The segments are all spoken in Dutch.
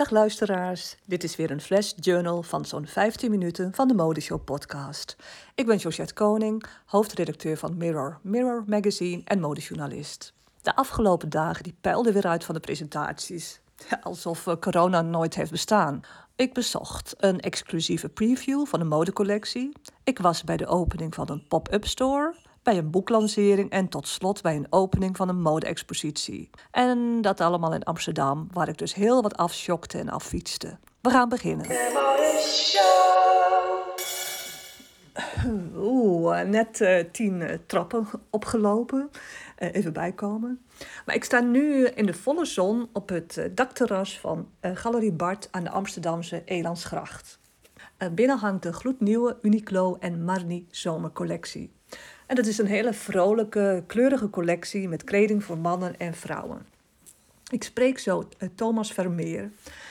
Dag luisteraars, dit is weer een flash journal van zo'n 15 minuten van de Modeshow podcast. Ik ben Josette Koning, hoofdredacteur van Mirror, Mirror Magazine en modejournalist. De afgelopen dagen die peilden weer uit van de presentaties. Alsof eh, corona nooit heeft bestaan. Ik bezocht een exclusieve preview van een modecollectie. Ik was bij de opening van een pop-up store bij een boeklancering en tot slot bij een opening van een mode-expositie. En dat allemaal in Amsterdam, waar ik dus heel wat afschokte en affietste. We gaan beginnen. Oeh, net uh, tien uh, trappen opgelopen. Uh, even bijkomen. Maar ik sta nu in de volle zon op het dakterras van Galerie Bart aan de Amsterdamse Elandsgracht. binnen hangt de gloednieuwe Uniqlo en Marni zomercollectie. En dat is een hele vrolijke, kleurige collectie met kleding voor mannen en vrouwen. Ik spreek zo eh, Thomas Vermeer.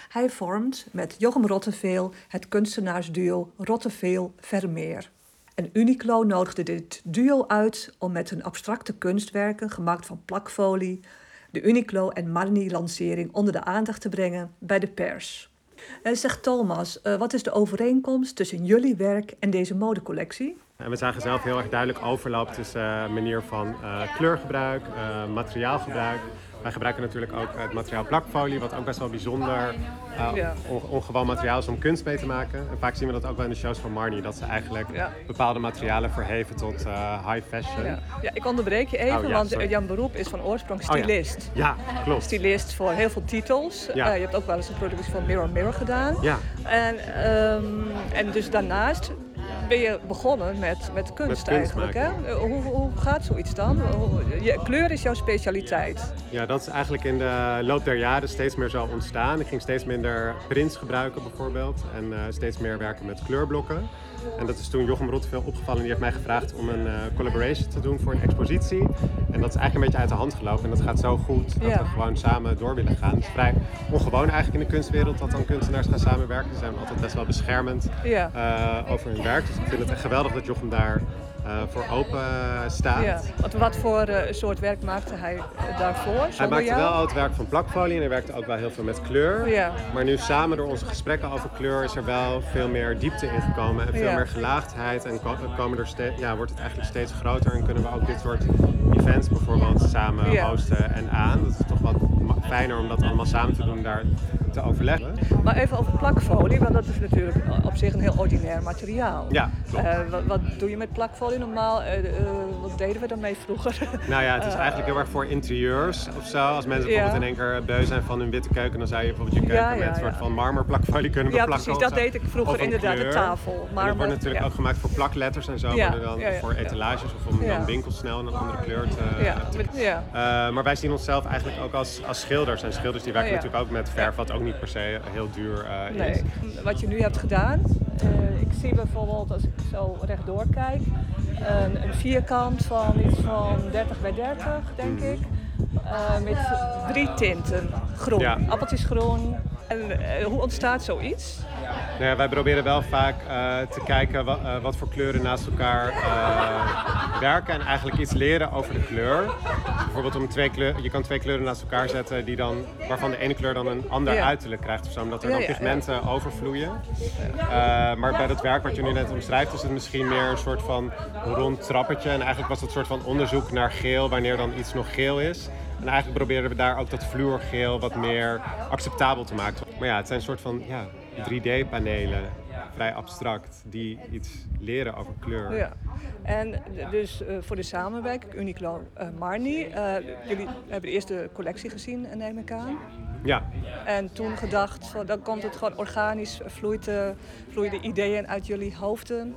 Hij vormt met Jochem Rotteveel het kunstenaarsduo Rotteveel-Vermeer. En Uniqlo nodigde dit duo uit om met hun abstracte kunstwerken, gemaakt van plakfolie, de Uniqlo en Marni-lancering onder de aandacht te brengen bij de pers. En zegt Thomas, uh, wat is de overeenkomst tussen jullie werk en deze modecollectie? En we zagen zelf heel erg duidelijk overlap tussen uh, manier van uh, kleurgebruik, uh, materiaalgebruik. Wij gebruiken natuurlijk ook het materiaal plakfolie, wat ook best wel bijzonder on ongewoon materiaal is om kunst mee te maken. En vaak zien we dat ook wel in de shows van Marnie, dat ze eigenlijk ja. bepaalde materialen verheven tot high fashion. Ja. ja. ik onderbreek je even, oh, want Jan Beroep is van oorsprong stylist. Oh, ja. klopt. Stylist voor heel veel titels. je hebt ook wel eens een productie van Mirror Mirror gedaan. Ja. En, um, en dus daarnaast ben je begonnen met, met kunst, eigenlijk. Hè? Hoe, hoe gaat zoiets dan? Je, kleur is jouw specialiteit. Ja, dat is eigenlijk in de loop der jaren steeds meer zo ontstaan. Ik ging steeds minder prints gebruiken bijvoorbeeld. En uh, steeds meer werken met kleurblokken. En dat is toen Jochem Rotteveel opgevallen. Die heeft mij gevraagd om een uh, collaboration te doen voor een expositie. En dat is eigenlijk een beetje uit de hand gelopen. En dat gaat zo goed dat we gewoon samen door willen gaan. Het is vrij ongewoon eigenlijk in de kunstwereld dat dan kunstenaars gaan samenwerken. Ze zijn altijd best wel beschermend ja. uh, over hun werk. Dus ik vind het echt geweldig dat Jochem daar uh, voor open staat. Ja. Wat, wat voor uh, soort werk maakte hij uh, daarvoor? Hij maakte jou? wel al het werk van plakfolie en hij werkte ook wel heel veel met kleur. Ja. Maar nu samen door onze gesprekken over kleur is er wel veel meer diepte in gekomen en veel ja. meer gelaagdheid. En komen er steeds, ja, wordt het eigenlijk steeds groter en kunnen we ook dit soort events bijvoorbeeld samen hosten en aan. Dat is toch wat fijner om dat allemaal samen te doen daar te overleggen. Maar even over plakfolie, want dat is natuurlijk op zich een heel ordinair materiaal. Ja, uh, wat, wat, doe je met plakfolie normaal? Uh, uh, wat deden we daarmee vroeger? Nou ja, het is eigenlijk heel erg voor interieurs of zo. Als mensen bijvoorbeeld ja. in één keer beu zijn van hun witte keuken, dan zou je bijvoorbeeld je keuken ja, ja, met een soort van marmerplakfolie kunnen beplakken. Ja, precies, dat deed ik vroeger inderdaad, kleur. de tafel. En dat wordt natuurlijk ook gemaakt voor plakletters en zo, dan voor etalages of om dan winkels snel een andere kleur te... te maar wij zien onszelf eigenlijk ook als, als schilders. En schilders die werken natuurlijk ook met verf, wat ook niet per se heel duur uh, nee. is. Wat je nu hebt gedaan, uh, ik zie bijvoorbeeld als ik zo rechtdoor kijk, een, een vierkant van iets van 30 bij 30 denk mm. ik. Uh, met drie tinten. Groen, ja. appeltjesgroen. En hoe ontstaat zoiets? Nou ja, wij proberen wel vaak uh, te kijken wat, uh, wat, voor kleuren naast elkaar uh, werken en eigenlijk iets leren over de kleur. Bijvoorbeeld om twee kleur, je kan twee kleuren naast elkaar zetten die dan, waarvan de ene kleur dan een ander ja. uiterlijk krijgt of zo, omdat er dan pigmenten overvloeien. maar bij dat werk wat je nu net omschrijft is het misschien meer een soort van rond trappetje en eigenlijk was het een soort van onderzoek naar geel wanneer dan iets nog geel is. En eigenlijk proberen we daar ook dat vloergeel wat meer acceptabel te maken. Maar ja, het zijn een soort van ja, 3D-panelen, vrij abstract, die iets leren over kleur. Ja. En dus uh, voor de samenwerking, Uniqlo uh, Marni, uh, jullie hebben de eerste collectie gezien, neem ik aan. Ja. En toen gedacht, van, dan komt het gewoon organisch, vloeit, vloeien de ideeën uit jullie hoofden.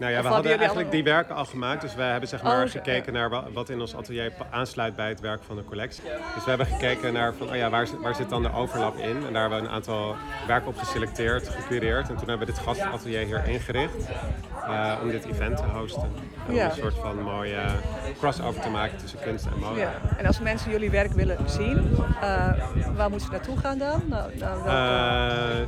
Nou ja, we hadden eigenlijk die werken al gemaakt. Dus we hebben zeg maar oh, gekeken naar wat in ons atelier aansluit bij het werk van de collectie. Dus we hebben gekeken naar van, oh ja, waar, waar zit dan de overlap in? En daar hebben we een aantal werken op geselecteerd, gecureerd. En toen hebben we dit gastatelier hier ingericht. Eh, om dit event te hosten. Om Ja. een soort van mooie crossover te maken tussen kunst en mode. Ja. En als mensen jullie werk willen zien, eh, waar moeten ze naartoe gaan dan? Nou, nou, Eh,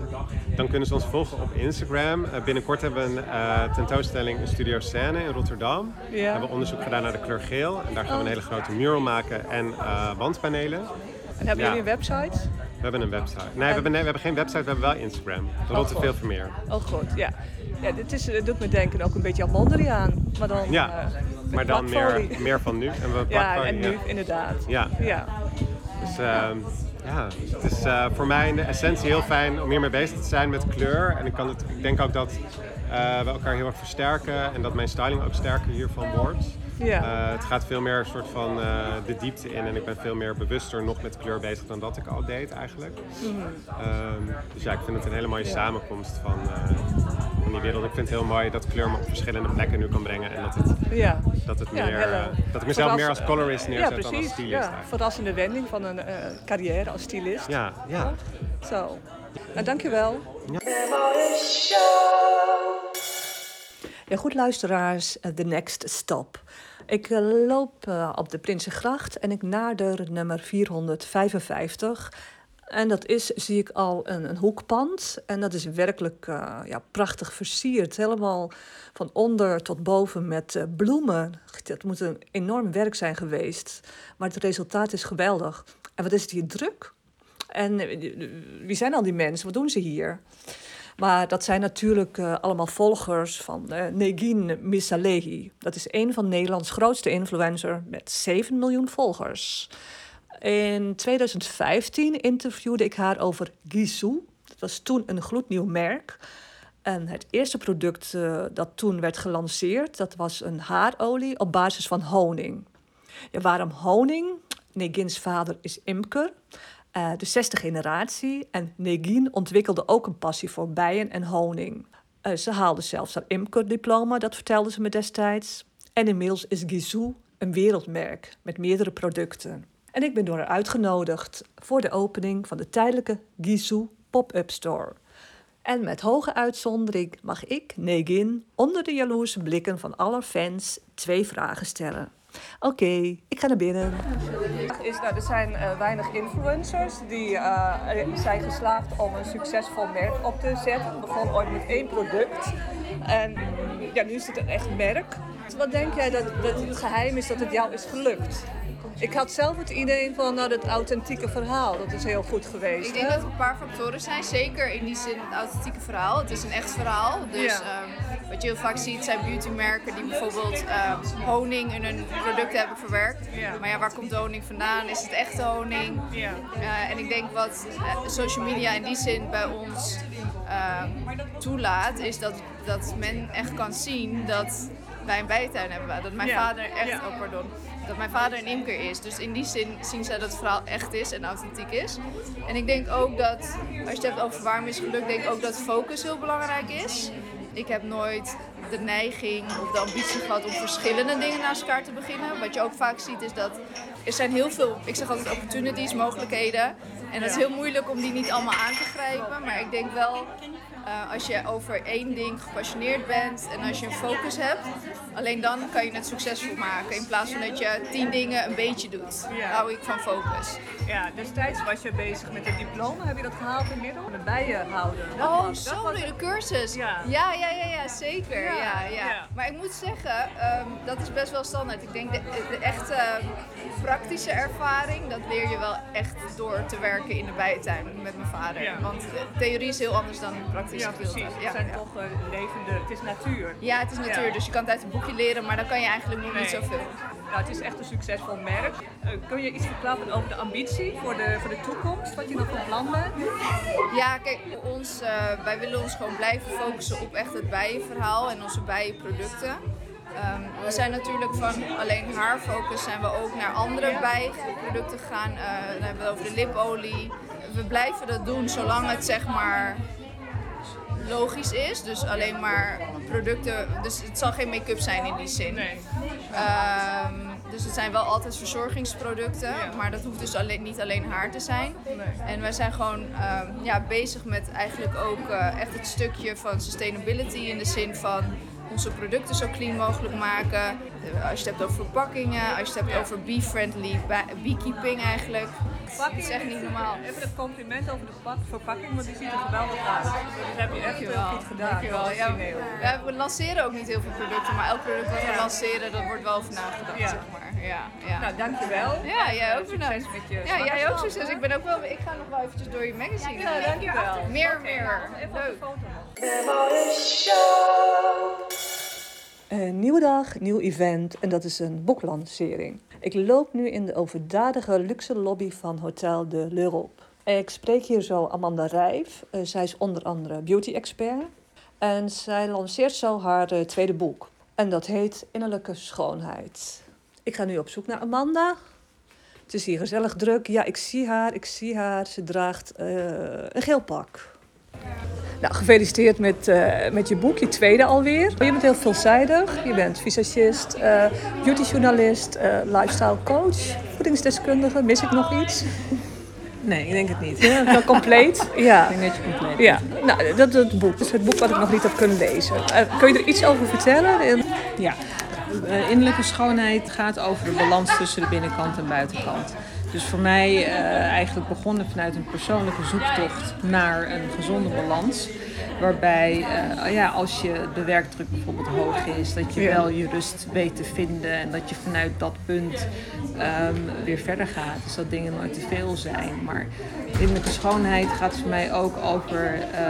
dan kunnen ze ons volgen op Instagram. Binnenkort hebben we een tentoonstelling in Studio Scène in Rotterdam. We hebben onderzoek gedaan naar de kleur geel. En daar gaan we een hele grote mural maken en wandpanelen. en hebben jullie een website? We hebben een website. Nee, we hebben, nee, we hebben geen website, we hebben wel Instagram. Rotte goed. veel Vermeer. Oh goed, ja. ja dit is, het doet me denken ook een beetje aan Mondriaan. Maar dan, Ja, eh, maar dan meer, meer van nu. En we Ja, en nu inderdaad. Ja. ja. Dus ehm, ja, het is eh, voor mij in de essentie heel fijn om hiermee bezig te zijn met kleur. En ik, kan het, ik denk ook dat eh, we elkaar heel erg versterken en dat mijn styling ook sterker hiervan wordt. Ja. Eh, het gaat veel meer een soort van eh, de diepte in en ik ben veel meer bewuster nog met kleur bezig dan dat ik al deed eigenlijk. Ehm, dus ja, ik vind het een hele mooie samenkomst van, eh, van die wereld. Ik vind het heel mooi dat kleur me op verschillende plekken nu kan brengen en dat, het, ja. dat, het meer, hele eh, dat ik mezelf meer als colorist neerzet ja, dan als stylist Ja, eigenlijk. verrassende wending van een eh, carrière als stylist. Ja, ja. Zo. Nou, dankjewel. Ja, goed luisteraars, eh, The Next Stop. Ik eh, loop eh, op de Prinsengracht en ik nader nummer 455. En dat is, zie ik al, een, een hoekpand. En dat is werkelijk eh, ja, prachtig versierd. Helemaal van onder tot boven met eh, bloemen. Dat moet een enorm werk zijn geweest. Maar het resultaat is geweldig. En wat is het hier druk? En eh, wie zijn al die mensen? Wat doen ze hier? Maar dat zijn natuurlijk eh, allemaal volgers van eh Negin Misalehi. Dat is een van Nederlands grootste influencer met 7 miljoen volgers. In 2015 interviewde ik haar over Gisou. Dat was toen een gloednieuw merk. En het eerste product eh, dat toen werd gelanceerd, dat was een haarolie op basis van honing. Ja, waarom honing? Negins vader is imker, eh, de zesde generatie. En Negin ontwikkelde ook een passie voor bijen en honing. Eh, ze haalde zelfs haar imkerdiploma, dat vertelde ze me destijds. En inmiddels is Gisou een wereldmerk met meerdere producten. En ik ben door haar uitgenodigd voor de opening van de tijdelijke Gisou Pop-up Store. En met hoge uitzondering mag ik, Negin, onder de jaloerse blikken van alle fans twee vragen stellen. Oké, ik ga naar binnen. Is, nou, er zijn eh, weinig influencers die eh, zijn geslaagd om een succesvol merk op te zetten. Het begon ooit met één product. En ja, nu is het een echt merk. Wat denk jij dat, dat het geheim is dat het jou is gelukt? Ik had zelf het idee van nou, dat authentieke verhaal, dat is heel goed geweest. Ik denk hè? dat er een paar factoren zijn. Zeker in die zin het authentieke verhaal. Het is een echt verhaal. Dus Ja. ehm, wat je heel vaak ziet zijn beautymerken die bijvoorbeeld ehm, honing in hun producten hebben verwerkt. Ja. Maar ja, waar komt de honing vandaan? Is het echte honing? Ja. Eh, en ik denk wat eh, social media in die zin bij ons ehm, toelaat, is dat, dat men echt kan zien dat wij een bijtuin hebben. Dat mijn vader echt, oh pardon, dat mijn vader een imker is. Dus in die zin zien zij dat het verhaal echt is en authentiek is. En ik denk ook dat, als je het hebt over waarom is gelukt, denk ik ook dat focus heel belangrijk is. Ik heb nooit de neiging of de ambitie gehad om verschillende dingen naast elkaar te beginnen. Wat je ook vaak ziet is dat er zijn heel veel, ik zeg altijd opportunities, mogelijkheden. En dat is heel moeilijk om die niet allemaal aan te grijpen. Maar ik denk wel, eh, als je over één ding gepassioneerd bent en als je een focus hebt, alleen dan kan je het succesvol maken. In plaats van dat je tien dingen een beetje doet. Ja. Hou ik van focus. Ja, destijds was je bezig met het diploma. Heb je dat gehaald inmiddels? Met bijenhouden. Dat Oh, was- dat zo was- de cursus. Ja. Ja, ja, ja, ja, zeker. Ja, Ja. Maar ik moet zeggen, ehm, dat is best wel standaard. Ik denk de, de echte praktische ervaring, dat leer je wel echt door te werken in de bijentuin met mijn vader. Ja. Want theorie is heel anders dan praktische Ja, precies. Het Ja, zijn ja. toch eh, levende, het is natuur. ja, het is natuur, dus je kan het uit een boekje leren, maar dan kan je eigenlijk nog niet zoveel. Nou, het is echt een succesvol merk. Eh, kun je iets verklappen over de ambitie voor de, voor de toekomst? Wat je nog van plan bent? Ja, kijk, ons, eh, wij willen ons gewoon blijven focussen op echt het bijenverhaal en onze bijenproducten. Ehm, we zijn natuurlijk van alleen haarfocus zijn we ook naar andere bijproducten gegaan. Eh, dan hebben we het over de lipolie. We blijven dat doen zolang het zeg maar logisch is. Dus alleen maar producten. Dus het zal geen make-up zijn in die zin. Nee. Ehm, dus het zijn wel altijd verzorgingsproducten, maar dat hoeft dus alleen, niet alleen haar te zijn. En wij zijn gewoon ehm, ja, bezig met eigenlijk ook eh, echt het stukje van sustainability in de zin van onze producten zo clean mogelijk maken. Eh, Als je het hebt over verpakkingen, als je het hebt over bee-friendly beekeeping eigenlijk. Het is echt niet normaal. Even een compliment over de pak, verpakking, want die ziet er geweldig uit. Dat heb je echt heel goed gedaan. Dankjewel. Ja, we lanceren ook niet heel veel producten, maar elk product wat we lanceren, dat wordt wel over nagedacht, Ja. zeg maar. Ja, ja. Nou, dankjewel. ja, jij ook bedankt. Succes met je Ja, jij ook succes. Ik ben ook wel, ik ga nog wel eventjes door je magazine. Ja, dankjewel. Meer, meer. Even op de Leuk. foto nog. Nieuwe dag, nieuw event en dat is een boeklancering. Ik loop nu in de overdadige luxe lobby van Hotel de l'Europe. Ik spreek hier zo Amanda Rijf. Eh, zij is onder andere beauty-expert. En zij lanceert zo haar eh, tweede boek. En dat heet Innerlijke Schoonheid. Ik ga nu op zoek naar Amanda. Het is hier gezellig druk. Ja, ik zie haar, ik zie haar. Ze draagt eh, een geel pak. Nou, gefeliciteerd met, eh, met je boek, je tweede alweer. Je bent heel veelzijdig. Je bent visagist, eh beautyjournalist, eh lifestyle coach, voedingsdeskundige. Mis ik nog iets? Nee, ik denk het niet. Ja, wel compleet. Ja. Ik denk dat je compleet Ja, nou, dat is het boek. Dat is het boek wat ik nog niet heb kunnen lezen. Kun je er iets over vertellen? En- Ja. Innerlijke schoonheid gaat over de balans tussen de binnenkant en buitenkant. Dus voor mij eh, eigenlijk begonnen vanuit een persoonlijke zoektocht naar een gezonde balans. Waarbij eh, ja, als je de werkdruk bijvoorbeeld hoog is, dat je Ja. wel je rust weet te vinden en dat je vanuit dat punt ehm, weer verder gaat. Dus dat dingen nooit te veel zijn. Maar innerlijke schoonheid gaat voor mij ook over eh,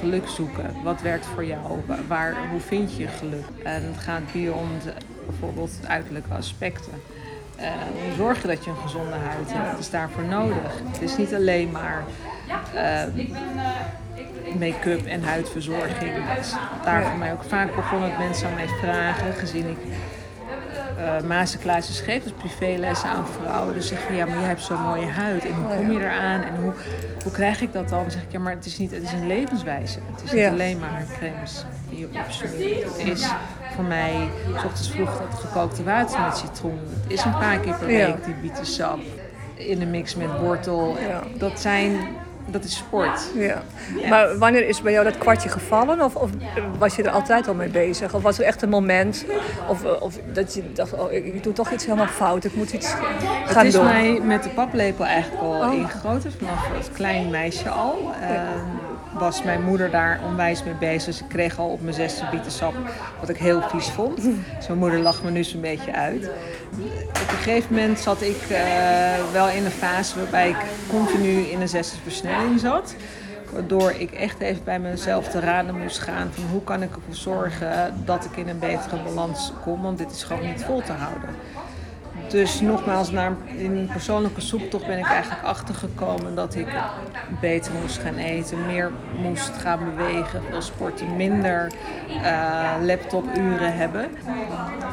geluk zoeken. Wat werkt voor jou? Wa- Waar, hoe vind je geluk? En het gaat beyond eh, bijvoorbeeld uiterlijke aspecten. Eh, hoe zorg je dat je een gezonde huid hebt? Wat is daarvoor nodig? Het is niet alleen maar eh, make-up en huidverzorging. Dat is daar voor mij ook vaak begonnen dat mensen aan mij vragen, gezien ik eh masterclasses geef, dus privélessen aan vrouwen. Dus zeggen ja, maar jij hebt zo'n mooie huid en hoe kom je eraan en hoe, hoe krijg ik dat dan? Dan zeg ik ja, maar het is niet, het is een levenswijze. Het is niet Ja. alleen maar crèmes die je opsmeert. Het is voor mij, s ochtends vroeg dat gekookte water met citroen. Het is een paar keer per Ja. week die bietensap in de mix met wortel. Ja. Dat zijn, dat is sport. Ja. Maar wanneer is bij jou dat kwartje gevallen? Of, of was je er altijd al mee bezig? Of was er echt een moment? Of, of dat je dacht, oh, ik doe toch iets helemaal fout. Ik moet iets gaan Het is doen. mij met de paplepel eigenlijk al Oh. ingegoten, vanaf als klein meisje al. Ehm, was mijn moeder daar onwijs mee bezig. Dus ik kreeg al op mijn zesde bietensap, wat ik heel vies vond. Dus mijn moeder lacht me nu zo'n beetje uit. Op een gegeven moment zat ik eh, wel in een fase waarbij ik continu in een zesde versnelling zat. Waardoor ik echt even bij mezelf te raden moest gaan van hoe kan ik ervoor zorgen dat ik in een betere balans kom. Want dit is gewoon niet vol te houden. Dus nogmaals, in persoonlijke zoektocht ben ik eigenlijk achtergekomen dat ik beter moest gaan eten, meer moest gaan bewegen, veel sporten, minder eh, laptopuren hebben.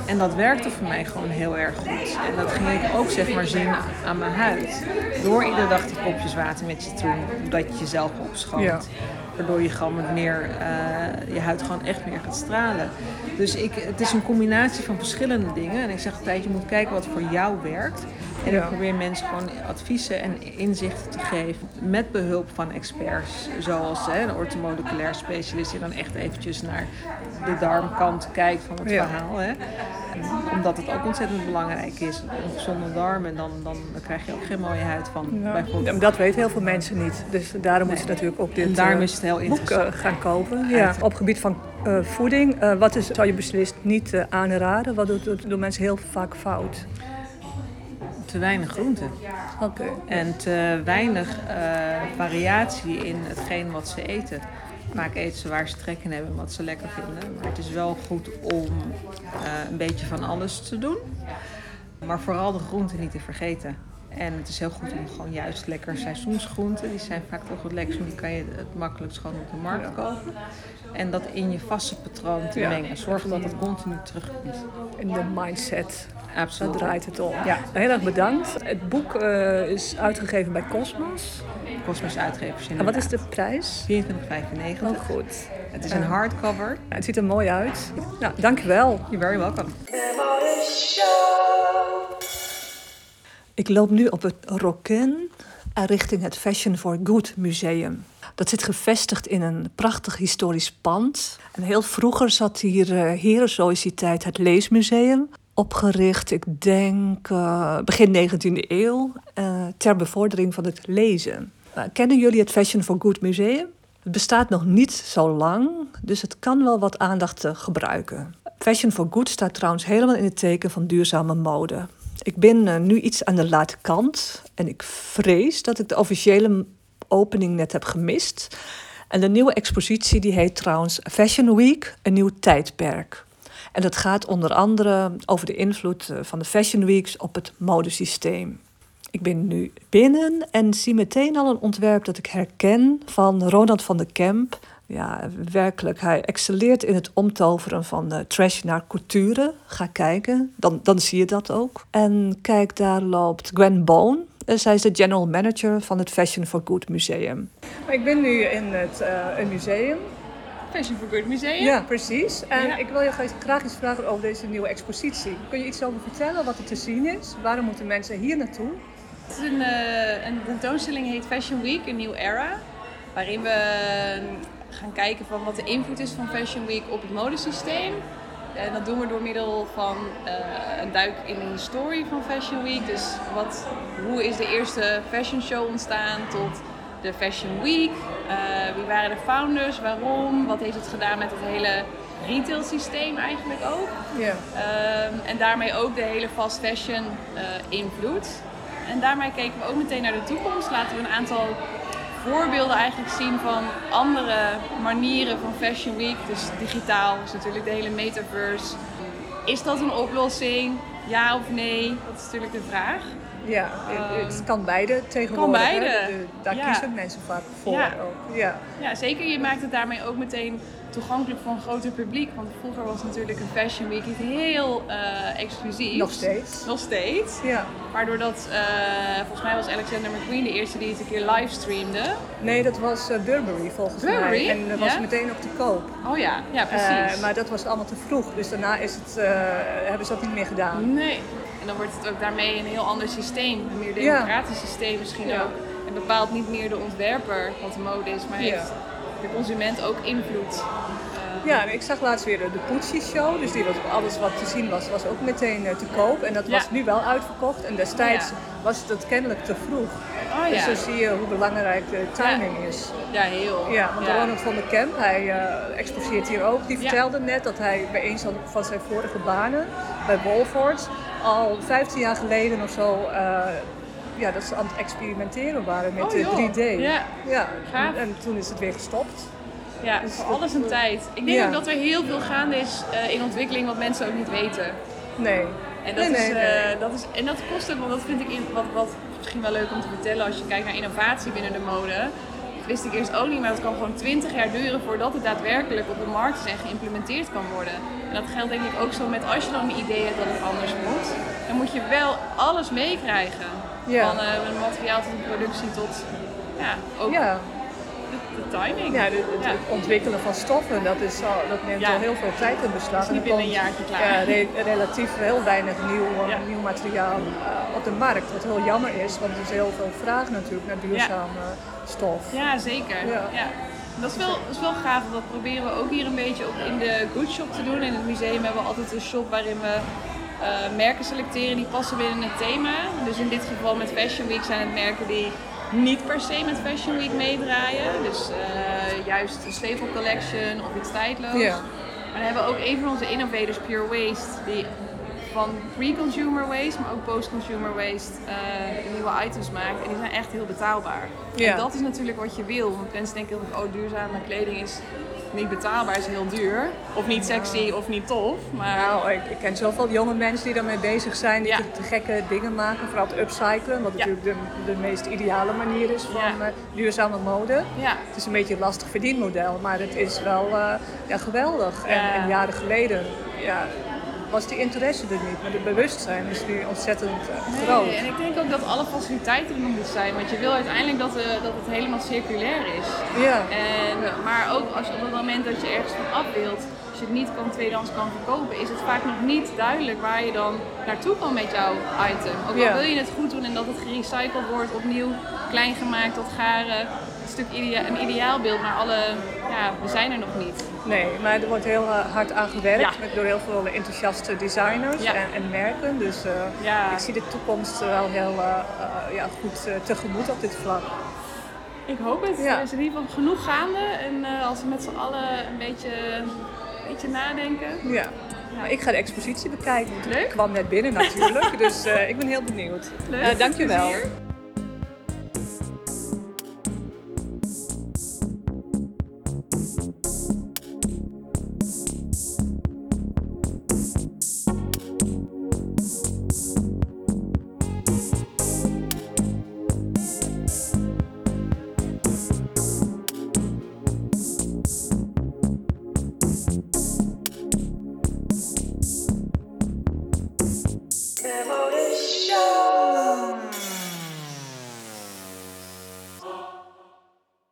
En dat werkte voor mij gewoon heel erg goed. En dat ging ik ook zeg maar zien aan mijn huid. Door iedere dag die kopjes water met citroen, dat je jezelf opschoont. Ja. Waardoor je gewoon meer, eh, je huid gewoon echt meer gaat stralen. Dus ik, het is een combinatie van verschillende dingen. En ik zeg altijd, je moet kijken wat voor jou werkt. En ik probeer mensen gewoon adviezen en inzichten te geven. Met behulp van experts. Zoals hè, een orthomoleculair specialist die dan echt eventjes naar de darmkant kijkt van het Ja. verhaal. Hè. Omdat het ook ontzettend belangrijk is. Een gezonde darm en dan, dan krijg je ook geen mooie huid van. Ja. Bijvoorbeeld. Dat weten heel veel mensen niet. Dus daarom moeten ze natuurlijk ook dit En daarom eh, is het heel boek eh, gaan kopen. Ja. Op gebied van eh, voeding, wat is, zou je beslist niet aanraden? Wat doen mensen heel vaak fout? Te weinig groenten. Oké. En te weinig eh, variatie in hetgeen wat ze eten. Vaak eten ze waar ze trek in hebben en wat ze lekker vinden. Maar het is wel goed om eh, een beetje van alles te doen. Maar vooral de groenten niet te vergeten. En het is heel goed om gewoon juist lekker seizoensgroenten. Die zijn vaak toch wat lekker. Die kan je het makkelijkst gewoon op de markt kopen. En dat in je vaste patroon te Ja. mengen. Zorg dat het continu terugkomt. In de mindset, daar Absoluut. draait het om. Ja. Heel erg bedankt. Het boek eh, is uitgegeven bij Cosmos. Kosmos uitgevers En wat is de prijs? 24,95. Oh, goed. Het is een hardcover. Ja, het ziet er mooi uit. Nou, dankjewel. You're very welcome. Ik loop nu op het Rokin richting het Fashion for Good Museum. Dat zit gevestigd in een prachtig historisch pand. En heel vroeger zat hier uh, Herensociëteit het Leesmuseum. Opgericht, ik denk uh, begin 19e eeuw, ter bevordering van het lezen. kennen jullie het Fashion for Good Museum? Het bestaat nog niet zo lang, dus het kan wel wat aandacht gebruiken. Fashion for Good staat trouwens helemaal in het teken van duurzame mode. Ik ben uh, nu iets aan de late kant en ik vrees dat ik de officiële opening net heb gemist. En de nieuwe expositie die heet trouwens Fashion Week, een nieuw tijdperk. En dat gaat onder andere over de invloed van de Fashion Weeks op het modesysteem. Ik ben nu binnen en zie meteen al een ontwerp dat ik herken van Ronald van der Kemp. Ja, werkelijk. Hij excelleert in het omtoveren van uh, trash naar couture. Ga kijken, dan, dan zie je dat ook. En kijk, daar loopt Gwen Bone. Uh, zij is de general manager van het Fashion for Good Museum. Ik ben nu in het uh, museum. Fashion for Good Museum? Ja, precies. En ja. ik wil je graag iets vragen over deze nieuwe expositie. Kun je iets over vertellen wat er te zien is? Waarom moeten mensen hier naartoe? Het is een, uh, een tentoonstelling heet Fashion Week, een nieuw era. Waarin we gaan kijken van wat de invloed is van Fashion Week op het modesysteem. En dat doen we door middel van uh, een duik in de historie van Fashion Week. Dus wat, hoe is de eerste fashion show ontstaan tot de Fashion Week? Uh, wie waren de founders? Waarom? Wat heeft het gedaan met het hele retail systeem eigenlijk ook? Yeah. Um, en daarmee ook de hele fast fashion invloed. En daarmee keken we ook meteen naar de toekomst. Laten we een aantal voorbeelden eigenlijk zien van andere manieren van Fashion Week. Dus digitaal is natuurlijk de hele metaverse. Is dat een oplossing? Ja of nee? Dat is natuurlijk de vraag. Ja, het kan beide tegenwoordig. Kan beide. De, daar ja. kiezen mensen vaak voor Ja. ook. Ja. Ja, zeker. Je maakt het daarmee ook meteen toegankelijk voor een groter publiek. Want vroeger was natuurlijk een Fashion Week iets heel eh, exclusief. Nog steeds. Nog steeds. Ja. Waardoor dat, eh, volgens mij was Alexander McQueen de eerste die het een keer livestreamde. Nee, dat was eh, Burberry volgens Burberry? mij. En dat was Ja? meteen op te koop. Oh ja, ja precies. Maar dat was allemaal te vroeg. Dus daarna is het, hebben ze dat niet meer gedaan. Nee. En dan wordt het ook daarmee een heel ander systeem. Een meer Ja. democratisch systeem misschien Ja. ook. En bepaalt niet meer de ontwerper wat de mode is, maar heeft de consument ook invloed. Eh, Ja, ik zag laatst weer de, de Pucci show. Dus die was, alles wat te zien was, was ook meteen eh, te koop. En dat Ja. was nu wel uitverkocht. En destijds Ja. was het kennelijk te vroeg. Oh Dus ja. zo zie je hoe belangrijk de timing is. Ja, heel. Ja, want Ronald van der Kemp, hij eh, exposeert hier ook. Die vertelde net dat hij bij een van- zijn vorige banen, bij Wolford, al 15 jaar geleden of zo, ja, dat ze aan het experimenteren waren met Oh, de joh. 3D. Ja. ja. En, en toen is het weer gestopt. Ja, Dus voor alles een tijd. Ik denk Ja. ook dat er heel veel gaande is eh, in ontwikkeling wat mensen ook niet weten. Nee. En dat, nee, is, eh, nee. dat is, en dat kost ook, want dat vind ik in, wat, wat misschien wel leuk om te vertellen als je kijkt naar innovatie binnen de mode. Wist ik eerst ook niet, maar het kan gewoon 20 jaar duren voordat het daadwerkelijk op de markt is en geïmplementeerd kan worden. En dat geldt denk ik ook zo met als je dan een idee hebt dat het anders moet, dan moet je wel alles meekrijgen. Ja. Van een materiaal tot productie tot ja, ook Ja, de, de timing. ja, de- de- het ontwikkelen van stoffen, dat, is al, dat neemt al heel veel tijd in beslag. is niet En binnen een jaartje klaar. Ja, re- relatief heel weinig nieuw, eh, nieuw materiaal eh, op de markt. Wat heel jammer is, want er is heel veel vraag natuurlijk naar duurzame stof. Ja, zeker. Ja. Dat, is wel, dat is wel gaaf, want dat proberen we ook hier een beetje ook in de Good Shop te doen. In het museum hebben we altijd een shop waarin we eh, merken selecteren die passen binnen het thema. Dus in dit geval met Fashion Week zijn het merken die niet per se met Fashion Week meedraaien. Dus eh, juist de Staple Collection of iets tijdloos. Maar dan hebben we ook een van onze innovators, Pure Waste, die van pre-consumer waste, maar ook post-consumer waste eh, nieuwe items maakt. En die zijn echt heel betaalbaar. En dat is natuurlijk wat je wil. Want mensen denken heel oh duurzame kleding is niet betaalbaar, is heel duur. Of niet sexy of niet tof. Maar Nou, ik, ik ken zoveel jonge mensen die daarmee bezig zijn, die Ja. te, gekke dingen maken, vooral het upcyclen, wat Ja. natuurlijk de, de meest ideale manier is van Ja. eh, duurzame mode. Het is een beetje een lastig verdienmodel, maar het is wel eh, ja, geweldig. En, en jaren geleden ja, was die interesse er niet, maar het bewustzijn is nu ontzettend eh, groot. Nee, en ik denk ook dat alle faciliteiten er moeten zijn. Want je wil uiteindelijk dat, eh, dat het helemaal circulair is. Ja. En, maar ook als je op het moment dat je ergens van af wilt, als je het niet kan tweedehands kan verkopen, is het vaak nog niet duidelijk waar je dan naartoe kan met jouw item. Ook al Ja. wil je het goed doen en dat het gerecycled wordt, opnieuw klein gemaakt tot garen. Een stuk idea een ideaalbeeld, maar alle, ja, we zijn er nog niet. Nee, maar er wordt heel eh, hard aan gewerkt Ja. met, door heel veel enthousiaste designers Ja. en, en merken. Dus eh, Ja. ik zie de toekomst wel heel eh, ja, goed tegemoet op dit vlak. Ik hoop het. Er is in ieder geval genoeg gaande. En als we met z'n allen een beetje, een beetje nadenken. Ja. Maar ik ga de expositie bekijken. Leuk. Ik kwam net binnen natuurlijk, dus ik ben heel benieuwd. Leuk. Dankjewel. Plezier.